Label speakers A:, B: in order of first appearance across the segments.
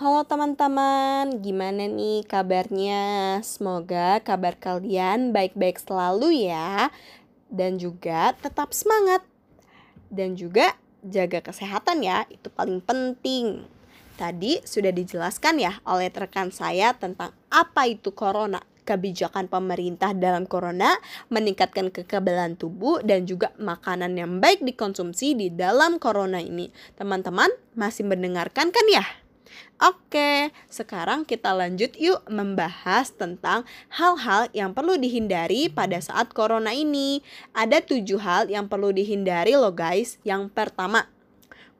A: Halo teman-teman, gimana nih kabarnya? Semoga kabar kalian baik-baik selalu ya. Dan juga tetap semangat. Dan juga jaga kesehatan ya, itu paling penting. Tadi sudah dijelaskan ya oleh rekan saya tentang apa itu corona kebijakan pemerintah dalam corona, meningkatkan kekebalan tubuh, dan juga makanan yang baik dikonsumsi di dalam corona ini. Teman-teman masih mendengarkan kan ya? Oke, sekarang kita lanjut yuk membahas tentang hal-hal yang perlu dihindari pada saat corona ini. Ada tujuh hal yang perlu dihindari loh guys. Yang pertama,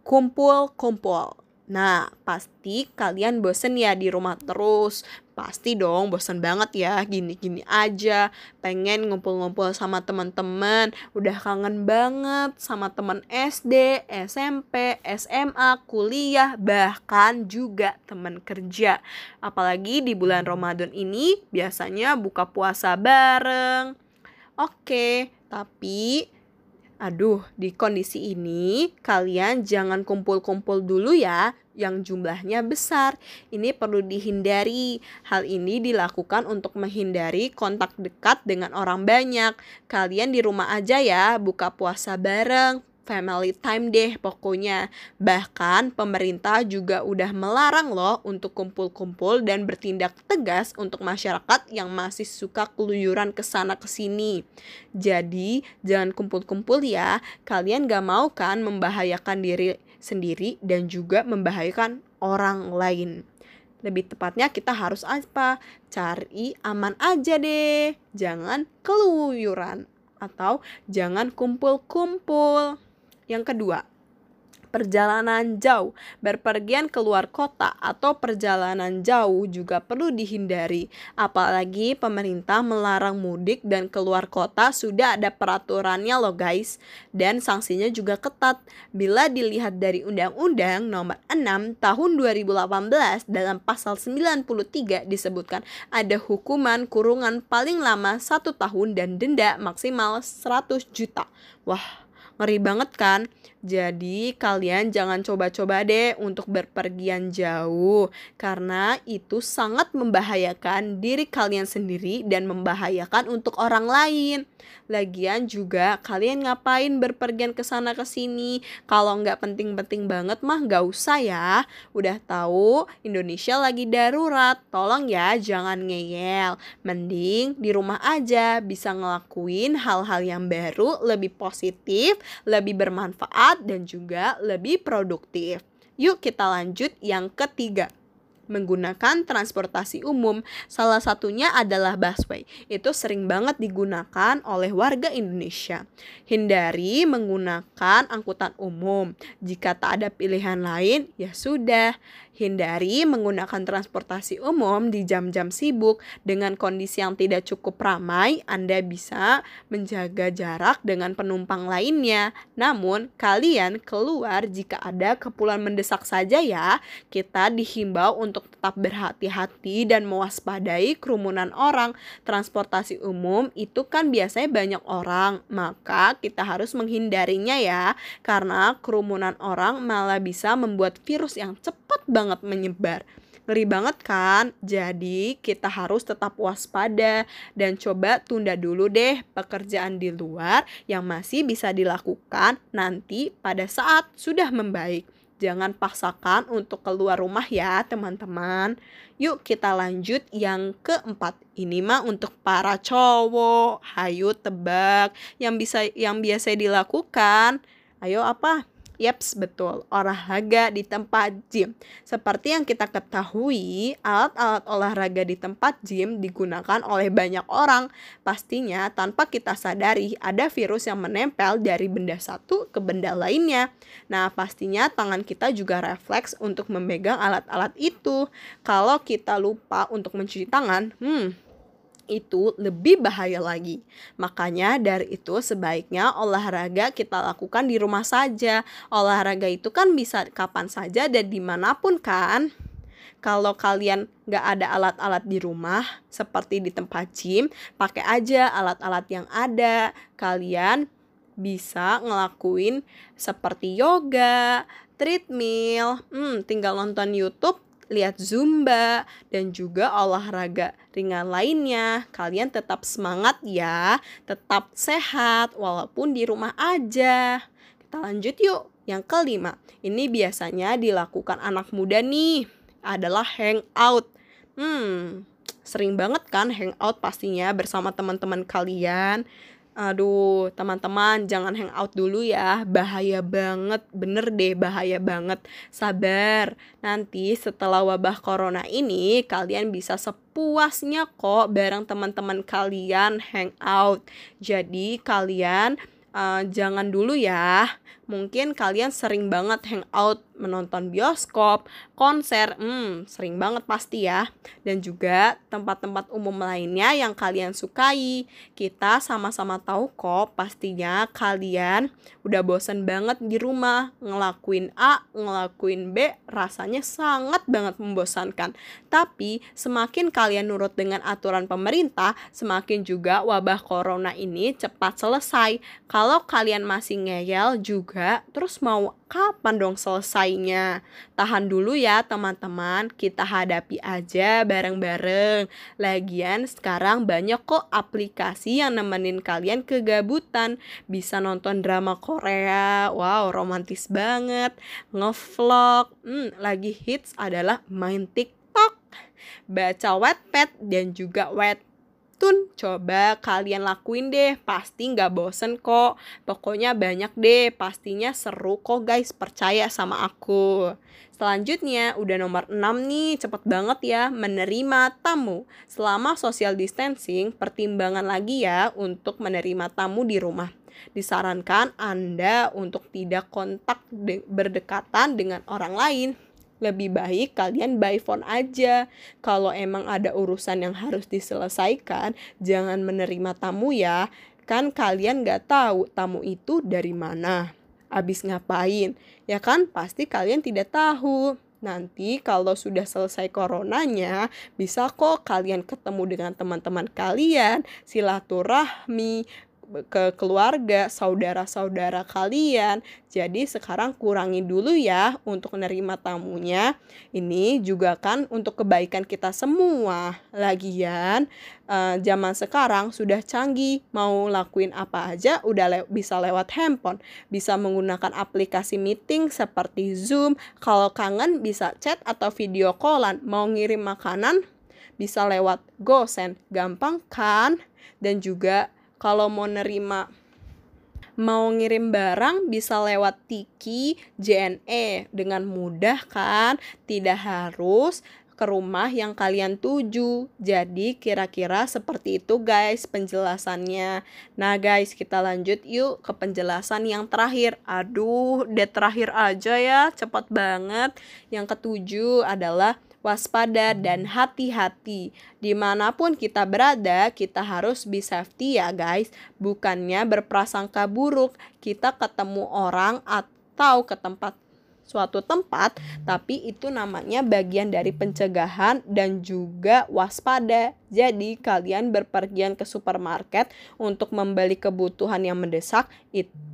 A: kumpul-kumpul. Nah, pasti kalian bosen ya di rumah terus. Pasti dong bosen banget ya gini-gini aja. Pengen ngumpul-ngumpul sama teman-teman. Udah kangen banget sama teman SD, SMP, SMA, kuliah, bahkan juga teman kerja. Apalagi di bulan Ramadan ini biasanya buka puasa bareng. Oke, tapi Aduh, di kondisi ini kalian jangan kumpul-kumpul dulu ya yang jumlahnya besar. Ini perlu dihindari. Hal ini dilakukan untuk menghindari kontak dekat dengan orang banyak. Kalian di rumah aja ya, buka puasa bareng, family time deh pokoknya. Bahkan pemerintah juga udah melarang loh untuk kumpul-kumpul dan bertindak tegas untuk masyarakat yang masih suka keluyuran ke sana ke sini. Jadi, jangan kumpul-kumpul ya. Kalian gak mau kan membahayakan diri sendiri dan juga membahayakan orang lain. Lebih tepatnya kita harus apa? Cari aman aja deh. Jangan keluyuran atau jangan kumpul-kumpul. Yang kedua, perjalanan jauh, berpergian keluar kota atau perjalanan jauh juga perlu dihindari. Apalagi pemerintah melarang mudik dan keluar kota sudah ada peraturannya loh guys. Dan sanksinya juga ketat. Bila dilihat dari Undang-Undang Nomor 6 Tahun 2018 dalam pasal 93 disebutkan ada hukuman kurungan paling lama satu tahun dan denda maksimal 100 juta. Wah, Ngeri banget kan? Jadi kalian jangan coba-coba deh untuk berpergian jauh karena itu sangat membahayakan diri kalian sendiri dan membahayakan untuk orang lain. Lagian juga kalian ngapain berpergian ke sana ke sini? Kalau nggak penting-penting banget mah nggak usah ya. Udah tahu Indonesia lagi darurat, tolong ya jangan ngeyel. Mending di rumah aja bisa ngelakuin hal-hal yang baru, lebih positif, lebih bermanfaat dan juga lebih produktif. Yuk kita lanjut yang ketiga menggunakan transportasi umum. Salah satunya adalah busway. Itu sering banget digunakan oleh warga Indonesia. Hindari menggunakan angkutan umum. Jika tak ada pilihan lain, ya sudah. Hindari menggunakan transportasi umum di jam-jam sibuk dengan kondisi yang tidak cukup ramai. Anda bisa menjaga jarak dengan penumpang lainnya. Namun, kalian keluar jika ada keperluan mendesak saja ya. Kita dihimbau untuk tetap berhati-hati dan mewaspadai kerumunan orang. Transportasi umum itu kan biasanya banyak orang, maka kita harus menghindarinya ya. Karena kerumunan orang malah bisa membuat virus yang cepat banget menyebar. Ngeri banget kan? Jadi kita harus tetap waspada dan coba tunda dulu deh pekerjaan di luar yang masih bisa dilakukan nanti pada saat sudah membaik. Jangan paksakan untuk keluar rumah ya teman-teman. Yuk kita lanjut yang keempat. Ini mah untuk para cowok. Hayu tebak yang bisa yang biasa dilakukan. Ayo apa? Yaps, betul. Olahraga di tempat gym. Seperti yang kita ketahui, alat-alat olahraga di tempat gym digunakan oleh banyak orang. Pastinya tanpa kita sadari ada virus yang menempel dari benda satu ke benda lainnya. Nah, pastinya tangan kita juga refleks untuk memegang alat-alat itu. Kalau kita lupa untuk mencuci tangan, hmm, itu lebih bahaya lagi. Makanya dari itu sebaiknya olahraga kita lakukan di rumah saja. Olahraga itu kan bisa kapan saja dan di mana pun kan. Kalau kalian gak ada alat-alat di rumah seperti di tempat gym, pakai aja alat-alat yang ada. Kalian bisa ngelakuin seperti yoga, treadmill, hmm, tinggal nonton YouTube lihat zumba, dan juga olahraga ringan lainnya. Kalian tetap semangat ya, tetap sehat walaupun di rumah aja. Kita lanjut yuk. Yang kelima, ini biasanya dilakukan anak muda nih, adalah hangout. Hmm, sering banget kan hangout pastinya bersama teman-teman kalian. Aduh, teman-teman jangan hangout dulu ya. Bahaya banget, bener deh bahaya banget. Sabar, nanti setelah wabah corona ini kalian bisa sepuasnya kok bareng teman-teman kalian hangout. Jadi kalian uh, jangan dulu ya. Mungkin kalian sering banget hangout menonton bioskop, konser, hmm, sering banget pasti ya. Dan juga tempat-tempat umum lainnya yang kalian sukai. Kita sama-sama tahu kok pastinya kalian udah bosen banget di rumah ngelakuin A, ngelakuin B, rasanya sangat banget membosankan. Tapi semakin kalian nurut dengan aturan pemerintah, semakin juga wabah corona ini cepat selesai. Kalau kalian masih ngeyel juga, terus mau kapan dong selesainya? Tahan dulu ya teman-teman, kita hadapi aja bareng-bareng. Lagian sekarang banyak kok aplikasi yang nemenin kalian kegabutan. Bisa nonton drama Korea, wow romantis banget. Ngevlog, hmm, lagi hits adalah main TikTok. Baca Wattpad dan juga wet Tun, coba kalian lakuin deh, pasti nggak bosen kok. Pokoknya banyak deh, pastinya seru kok guys, percaya sama aku. Selanjutnya, udah nomor 6 nih, cepet banget ya, menerima tamu. Selama social distancing, pertimbangan lagi ya untuk menerima tamu di rumah. Disarankan Anda untuk tidak kontak de berdekatan dengan orang lain lebih baik kalian by phone aja. Kalau emang ada urusan yang harus diselesaikan, jangan menerima tamu ya. Kan kalian gak tahu tamu itu dari mana, abis ngapain. Ya kan pasti kalian tidak tahu. Nanti kalau sudah selesai coronanya, bisa kok kalian ketemu dengan teman-teman kalian, silaturahmi, ke keluarga, saudara-saudara kalian. Jadi sekarang kurangi dulu ya untuk menerima tamunya. Ini juga kan untuk kebaikan kita semua. Lagian uh, zaman sekarang sudah canggih, mau lakuin apa aja udah le bisa lewat handphone. Bisa menggunakan aplikasi meeting seperti Zoom. Kalau kangen bisa chat atau video callan. Mau ngirim makanan bisa lewat GoSend. Gampang kan? Dan juga kalau mau nerima mau ngirim barang bisa lewat Tiki JNE dengan mudah kan tidak harus ke rumah yang kalian tuju. Jadi kira-kira seperti itu guys penjelasannya. Nah guys kita lanjut yuk ke penjelasan yang terakhir. Aduh deh terakhir aja ya cepat banget. Yang ketujuh adalah waspada, dan hati-hati. Di mana pun kita berada, kita harus be safety ya guys. Bukannya berprasangka buruk, kita ketemu orang atau ke tempat suatu tempat, tapi itu namanya bagian dari pencegahan dan juga waspada. Jadi, kalian berpergian ke supermarket untuk membeli kebutuhan yang mendesak,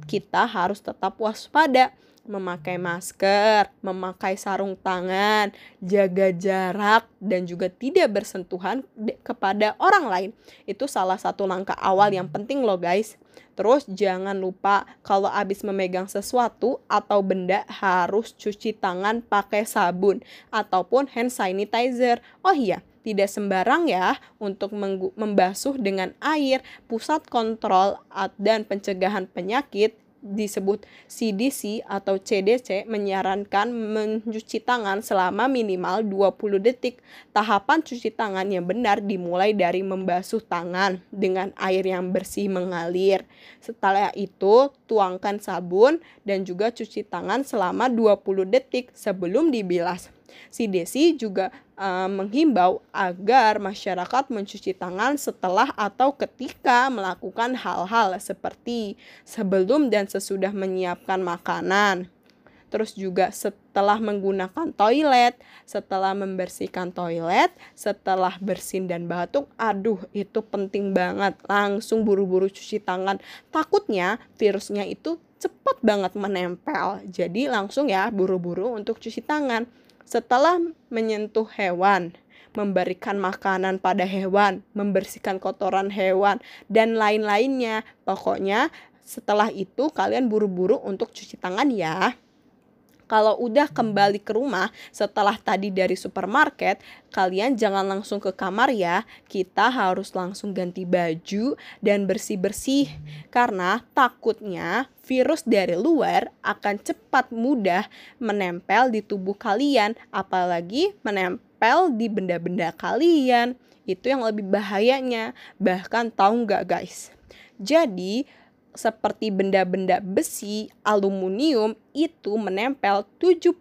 A: kita harus tetap waspada memakai masker, memakai sarung tangan, jaga jarak, dan juga tidak bersentuhan kepada orang lain. Itu salah satu langkah awal yang penting loh guys. Terus jangan lupa kalau habis memegang sesuatu atau benda harus cuci tangan pakai sabun ataupun hand sanitizer. Oh iya, tidak sembarang ya untuk membasuh dengan air. Pusat Kontrol dan Pencegahan Penyakit disebut CDC atau CDC menyarankan mencuci tangan selama minimal 20 detik. Tahapan cuci tangan yang benar dimulai dari membasuh tangan dengan air yang bersih mengalir. Setelah itu, tuangkan sabun dan juga cuci tangan selama 20 detik sebelum dibilas. Si Desi juga uh, menghimbau agar masyarakat mencuci tangan setelah atau ketika melakukan hal-hal seperti sebelum dan sesudah menyiapkan makanan. Terus juga setelah menggunakan toilet, setelah membersihkan toilet, setelah bersin dan batuk, aduh itu penting banget. Langsung buru-buru cuci tangan. Takutnya virusnya itu cepat banget menempel. Jadi langsung ya buru-buru untuk cuci tangan Setelah menyentuh hewan, memberikan makanan pada hewan, membersihkan kotoran hewan, dan lain-lainnya. Pokoknya setelah itu kalian buru-buru untuk cuci tangan ya kalau udah kembali ke rumah setelah tadi dari supermarket, kalian jangan langsung ke kamar ya. Kita harus langsung ganti baju dan bersih-bersih karena takutnya virus dari luar akan cepat mudah menempel di tubuh kalian, apalagi menempel di benda-benda kalian. Itu yang lebih bahayanya. Bahkan tahu nggak guys? Jadi, seperti benda-benda besi, aluminium itu menempel 72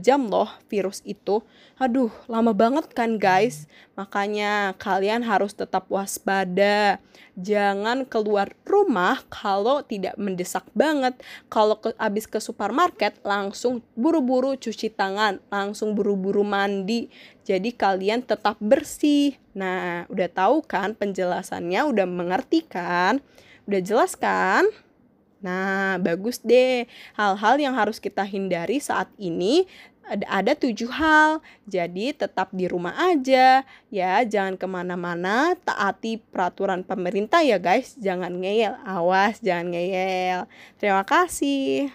A: jam loh virus itu. Aduh, lama banget kan guys. Makanya kalian harus tetap waspada. Jangan keluar rumah kalau tidak mendesak banget. Kalau ke, habis ke supermarket langsung buru-buru cuci tangan, langsung buru-buru mandi. Jadi kalian tetap bersih. Nah, udah tahu kan penjelasannya, udah mengerti kan? Udah jelas kan? Nah, bagus deh. Hal-hal yang harus kita hindari saat ini ada, ada tujuh hal. Jadi tetap di rumah aja. Ya, jangan ke mana-mana. Taati peraturan pemerintah ya guys. Jangan ngeyel. Awas, jangan ngeyel. Terima kasih.